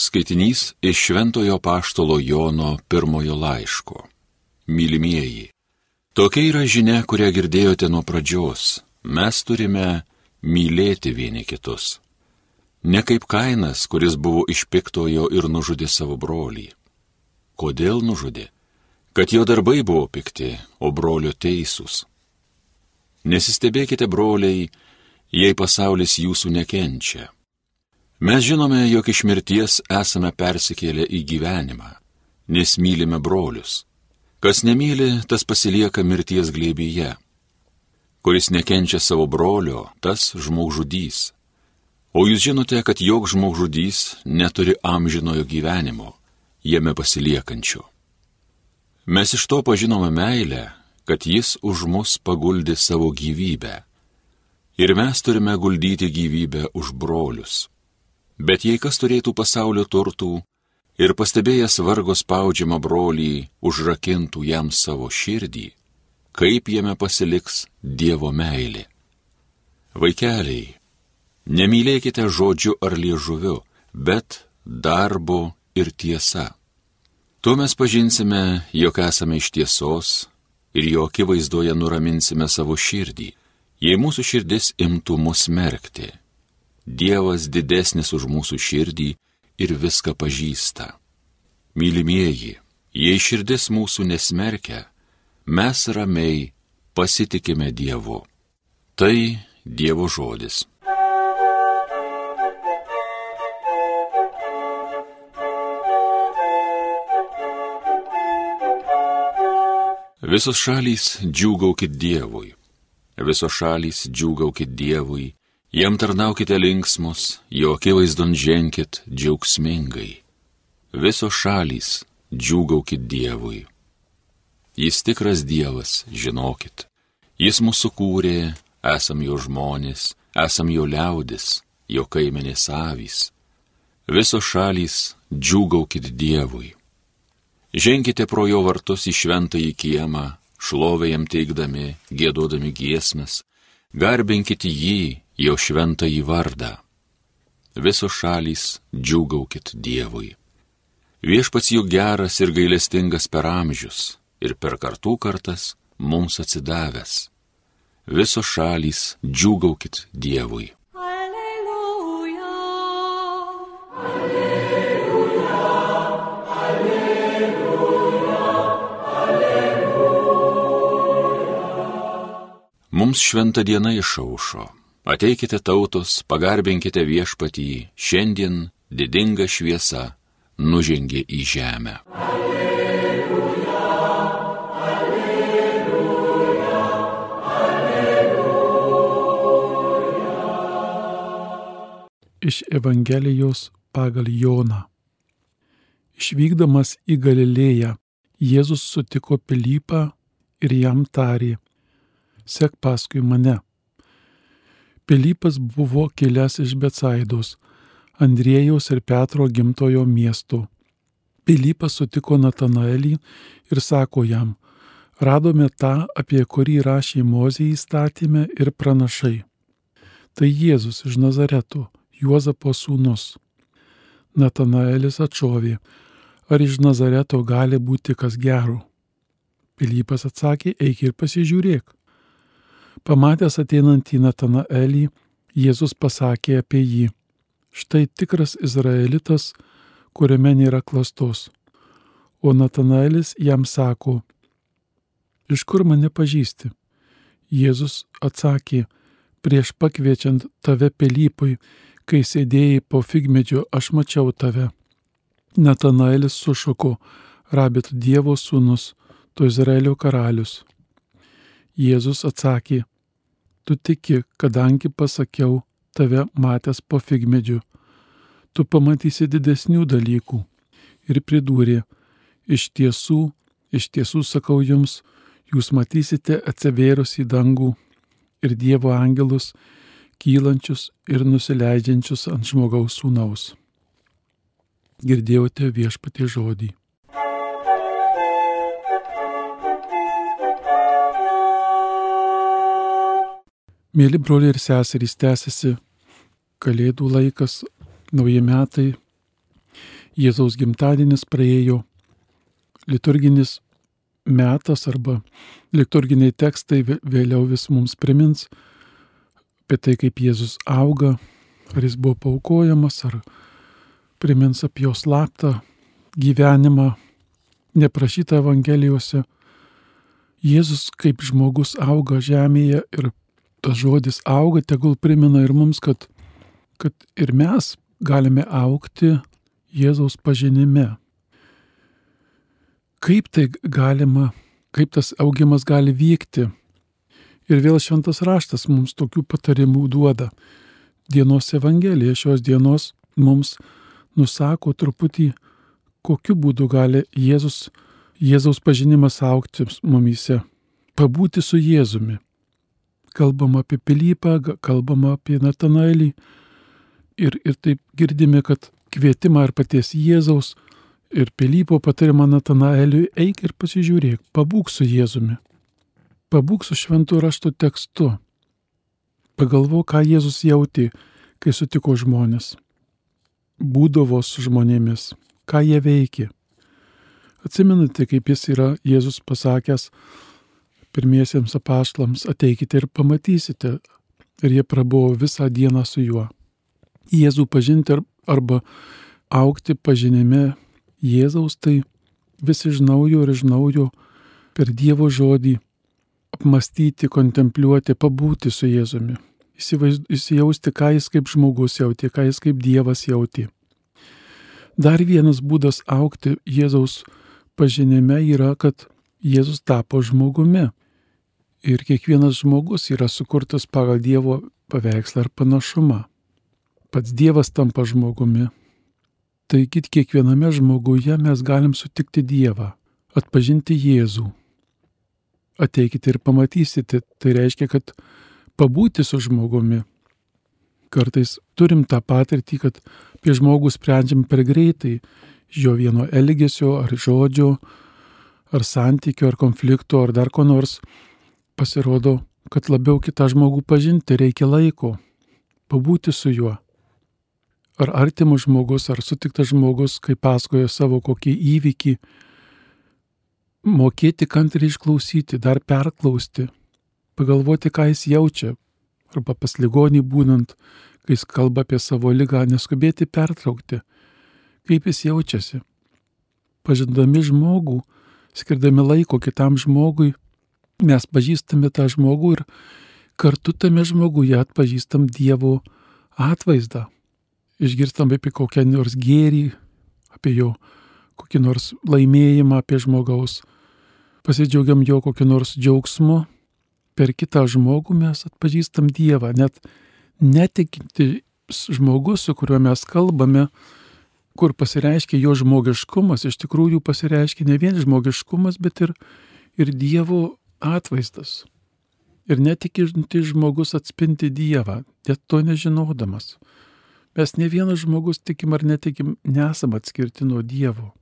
Skaitinys iš Šventojo Paštolo Jono pirmojo laiško. Mylimieji, tokia yra žinia, kurią girdėjote nuo pradžios. Mes turime mylėti vieni kitus. Ne kaip kainas, kuris buvo iš piktojo ir nužudė savo brolį. Kodėl nužudė? Kad jo darbai buvo pikti, o brolio teisūs. Nesistebėkite, broliai, jei pasaulis jūsų nekenčia. Mes žinome, jog iš mirties esame persikėlę į gyvenimą, nes mylime brolius. Kas nemyli, tas pasilieka mirties glėbyje. Kuris nekenčia savo brolio, tas žmogžudys. O jūs žinote, kad jog žmogžudys neturi amžinojo gyvenimo, jame pasiliekančio. Mes iš to pažinome meilę, kad jis už mus paguldė savo gyvybę. Ir mes turime guldyti gyvybę už brolius. Bet jei kas turėtų pasaulio turtų ir pastebėjęs vargo spaudžiamą brolį užrakintų jam savo širdį, kaip jame pasiliks Dievo meilė. Vaikeliai, nemylėkite žodžiu ar liežuviu, bet darbu ir tiesa. Tuo mes pažinsime, jog esame iš tiesos ir jo akivaizdoje nuraminsime savo širdį, jei mūsų širdis imtų mus merkti Dievas didesnis už mūsų širdį ir viską pažįsta. Mylimieji, jei širdis mūsų nesmerkia, mes ramiai pasitikime Dievu. Tai Dievo žodis. Visos šalys džiūgaukit Dievui. Visos šalys džiūgaukit Dievui Jam tarnaukite linksmus, jo akivaizdon ženkit džiaugsmingai. Visos šalys džiūgaukit Dievui. Jis tikras Dievas, žinokit. Jis mūsų kūrė, esam jo žmonės, esam jo liaudis, jo kaimenės avys. Visos šalys džiūgaukit Dievui. Ženkite pro jo vartus į šventąjį kiemą, šlovę jam teikdami, gėdodami giesmes, garbinkite jį, jo šventąjį vardą. Visos šalys džiūgaukit Dievui. Viešpats jų geras ir gailestingas per amžius ir per kartų kartas mums atsidavęs. Visos šalys džiūgaukit Dievui. Mums šventą dieną išaušo. Ateikite tautos, pagarbinkite viešpatį, šiandien didinga šviesa nužengė į žemę. Alleluja, alleluja, alleluja. Iš Evangelijos pagal Joną. Išvykdamas į Galilėją, Jėzus sutiko Pilypą ir jam tarė, sek paskui mane. Pilypas buvo kilęs iš Betsaidos, Andriejaus ir Petro gimtojo miesto. Pilypas sutiko Natanaelį ir sako jam, radome tą, apie kurį rašė Mozė įstatymę ir pranašai. Tai Jėzus iš Nazareto, Juozapo sūnus. Natanaelis atšovė, ar iš Nazareto gali būti kas gero. Pilypas atsakė, eik ir pasižiūrėk. Pamatęs ateinantį Natanaelį, Jėzus pasakė apie jį. Štai tikras izraelitas, kuriame nėra klastos. O Natanaelis jam sako, iš kur mane pažįsti? Jėzus atsakė, prieš pakviečiant tave Pilypui, kai sėdėjai po figmedžio, aš mačiau tave. Natanaelis sušoko, rabit Dievo sūnus, tu Izraelio karalius. Jėzus atsakė, tu tiki, kadangi pasakiau tave matęs po figmedžiu, tu pamatysi didesnių dalykų. Ir pridūrė, iš tiesų, iš tiesų sakau jums, jūs matysite atsivėrus į dangų ir Dievo angelus, kylančius ir nusileidžiančius ant žmogaus sūnaus. Girdėjote viešpatį žodį. Mėly broliai ir seserys, tęsiasi Kalėdų laikas, nauji metai. Jėzaus gimtadienis praėjo, liturginis metas arba liturginiai tekstai vėliau vis mums primins apie tai, kaip Jėzus auga, ar jis buvo paukojamas, ar primins apie jo slaptą gyvenimą, neprašytą Evangelijose. Jėzus kaip žmogus auga žemėje ir tas žodis auga, tegul primena ir mums, kad, kad ir mes galime aukti Jėzaus pažinime. Kaip tai galima, kaip tas augimas gali vykti. Ir vėl šventas raštas mums tokių patarimų duoda. Dienos Evangelija šios dienos mums nusako truputį, kokiu būdu gali Jėzus, Jėzaus pažinimas aukti mumyse. Pabūti su Jėzumi. Kalbama apie Pilypą, kalbama apie Natanaelį. Ir, ir taip girdime, kad kvietimą ir paties Jėzaus ir Pilypo patarimą Natanaeliui eik ir pasižiūrėk, pabūk su Jėzumi. Pabūk su šventų rašto tekstu. Pagalvo, ką Jėzus jauti, kai sutiko žmonės būdavo su žmonėmis, ką jie veikė. Atsimenate, kaip jis yra Jėzus pasakęs pirmiesiems apaštlams, ateikite ir pamatysite. Ir jie prabuvo visą dieną su juo. Jėzų pažinti arba aukti pažinime Jėzaus tai vis iš naujo ir iš naujo per Dievo žodį apmastyti, kontempliuoti, pabūti su Jėzumi įsijausti, ką jis kaip žmogus jauti, ką jis kaip Dievas jauti. Dar vienas būdas aukti Jėzaus pažinime yra, kad Jėzus tapo žmogumi. Ir kiekvienas žmogus yra sukurtas pagal Dievo paveikslą ar panašumą. Pats Dievas tampa žmogumi. Taigi kiekviename žmoguje mes galim sutikti Dievą, atpažinti Jėzų. Ateikite ir pamatysite, tai reiškia, kad pabūti su žmogumi. Kartais turim tą patirtį, kad apie žmogų sprendžiam per greitai, jo vieno elgesio ar žodžio, ar santykio, ar konflikto, ar dar ko nors. Pasirodo, kad labiau kitą žmogų pažinti reikia laiko, pabūti su juo. Ar artimas žmogus, ar sutiktas žmogus, kai pasakoja savo kokį įvykį, mokėti kantriai išklausyti, dar perklausti pagalvoti, ką jis jaučia, arba pas ligonį būnant, kai jis kalba apie savo lygą, neskubėti pertraukti, kaip jis jaučiasi. Pažindami žmogų, skirdami laiko kitam žmogui, mes pažįstame tą žmogų ir kartu tame žmoguje atpažįstam Dievo atvaizdą. Išgirstam apie kokią nors gėrį, apie jo kokį nors laimėjimą, apie žmogaus. Pasidžiaugiam jo kokiu nors džiaugsmu, per kitą žmogų mes atpažįstam Dievą, net netikinti žmogus, su kuriuo mes kalbame, kur pasireiškia jo žmogiškumas, iš tikrųjų pasireiškia ne vien žmogiškumas, bet ir, ir Dievo atvaizdas. Ir netikinti žmogus atspinti Dievą, net to nežinodamas. Mes ne vienas žmogus tikim ar netikim, nesam atskirti nuo Dievo.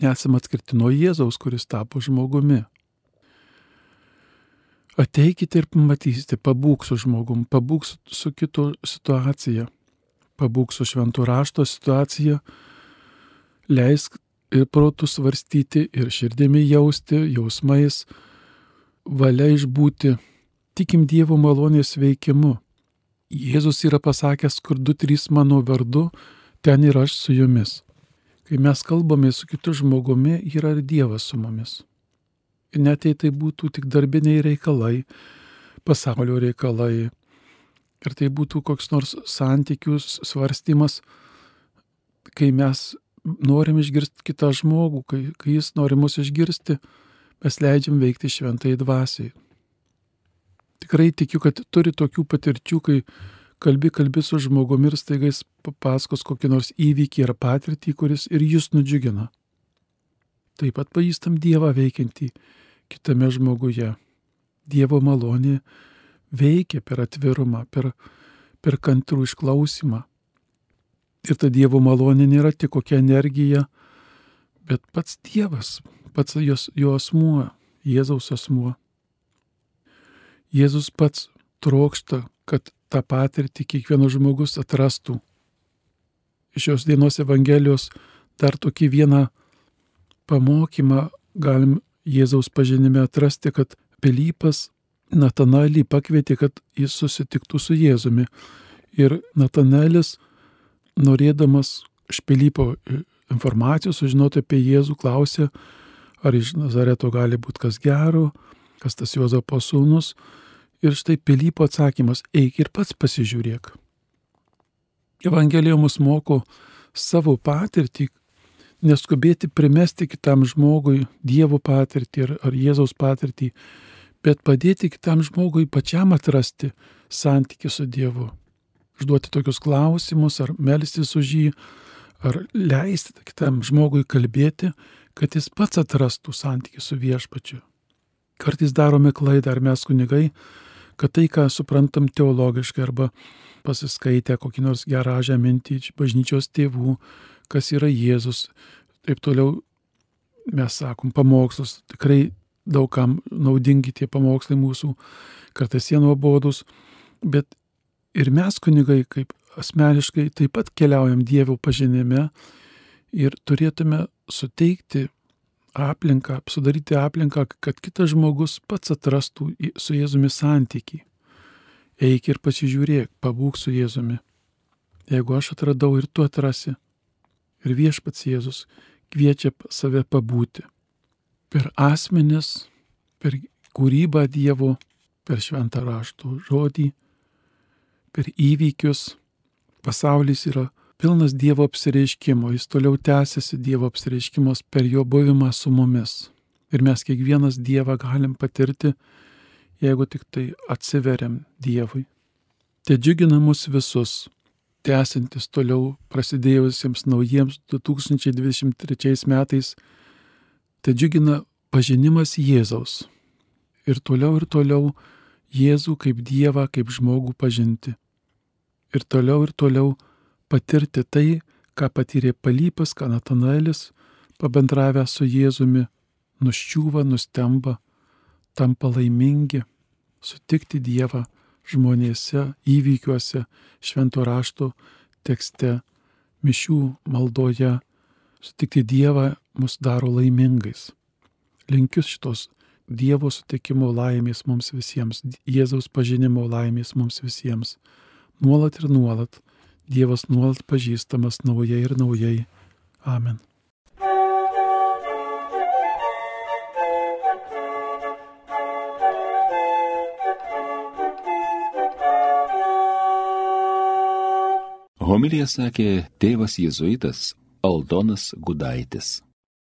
Nesam atskirti nuo Jėzaus, kuris tapo žmogumi. Ateikite ir pamatysite, pabūk su žmogum, pabūk su, su kito situacija, pabūk su šventų rašto situacija, leisk ir protų svarstyti, ir širdimi jausti, jausmais, valia išbūti, tikim Dievo malonės veikimu. Jėzus yra pasakęs, kur du trys mano vardu, ten ir aš su jumis. Kai mes kalbame su kitu žmogumi, yra ir Dievas su mumis net jei tai būtų tik darbiniai reikalai, pasaulio reikalai, ir tai būtų koks nors santykių svarstymas, kai mes norim išgirsti kitą žmogų, kai, kai jis nori mus išgirsti, mes leidžiam veikti šventai dvasiai. Tikrai tikiu, kad turi tokių patirčių, kai kalbi, kalbi su žmogumi ir staigais papasakos kokį nors įvykį ar patirtį, kuris ir jūs nudžiugina. Taip pat pažįstam Dievą veikiantį kitame žmoguje. Dievo malonė veikia per atvirumą, per, per kantrų išklausimą. Ir ta Dievo malonė nėra tik kokia energija, bet pats Dievas, pats jos, jo asmuo, Jėzaus asmuo. Jėzus pats trokšta, kad tą patirtį kiekvienas žmogus atrastų. Šios dienos Evangelijos dar tokį vieną pamokymą galim Jėzaus pažinime atrasti, kad Pilypas Natanaelį pakvietė, kad jis susitiktų su Jėzumi. Ir Natanaelis, norėdamas iš Pilypo informacijos sužinoti apie Jėzų, klausė, ar iš Nazareto gali būti kas gero, kas tas Juozapo sūnus. Ir štai Pilypo atsakymas - eik ir pats pasižiūrėk. Evangelija mus moko savo patirtį, neskubėti primesti kitam žmogui Dievo patirtį ar, ar Jėzaus patirtį, bet padėti kitam žmogui pačiam atrasti santykių su Dievu. Užduoti tokius klausimus ar melstis už jį, ar leisti kitam žmogui kalbėti, kad jis pats atrastų santykių su viešpačiu. Kartais darome klaidą ar mes kunigai, kad tai, ką suprantam teologiškai arba pasiskaitę kokį nors geražę mintį iš bažnyčios tėvų, kas yra Jėzus, taip toliau mes sakom pamokslus, tikrai daugam naudingi tie pamokslai mūsų, kartais jie nuobodus, bet ir mes kunigai kaip asmeniškai taip pat keliaujam Dievo pažinime ir turėtume suteikti aplinką, sudaryti aplinką, kad kitas žmogus pats atrastų su Jėzumi santyki. Eik ir pasižiūrėk, pabūk su Jėzumi. Jeigu aš atradau ir tu atrasi. Ir viešpats Jėzus kviečia save pabūti. Per asmenis, per kūrybą Dievo, per šventą raštų žodį, per įvykius. Pasaulis yra pilnas Dievo apsireiškimo, jis toliau tęsiasi Dievo apsireiškimos per jo buvimą su mumis. Ir mes kiekvienas Dievą galim patirti jeigu tik tai atsiveriam Dievui. Te džiugina mus visus, tęsintis toliau prasidėjusiems naujiems 2023 metais, te džiugina pažinimas Jėzaus. Ir toliau ir toliau Jėzų kaip Dievą, kaip žmogų pažinti. Ir toliau ir toliau patirti tai, ką patyrė Palypas, ką Natanaelis, pabendravę su Jėzumi, nuščiūva, nustemba, tampa laimingi sutikti Dievą žmonėse, įvykiuose, švento rašto tekste, mišių maldoje. Sutikti Dievą mus daro laimingais. Linkiu šitos Dievo sutikimo laimės mums visiems, Jėzaus pažinimo laimės mums visiems. Nuolat ir nuolat Dievas nuolat pažįstamas naujai ir naujai. Amen. Homilija sakė tėvas jėzuitas Aldonas Gudaitis.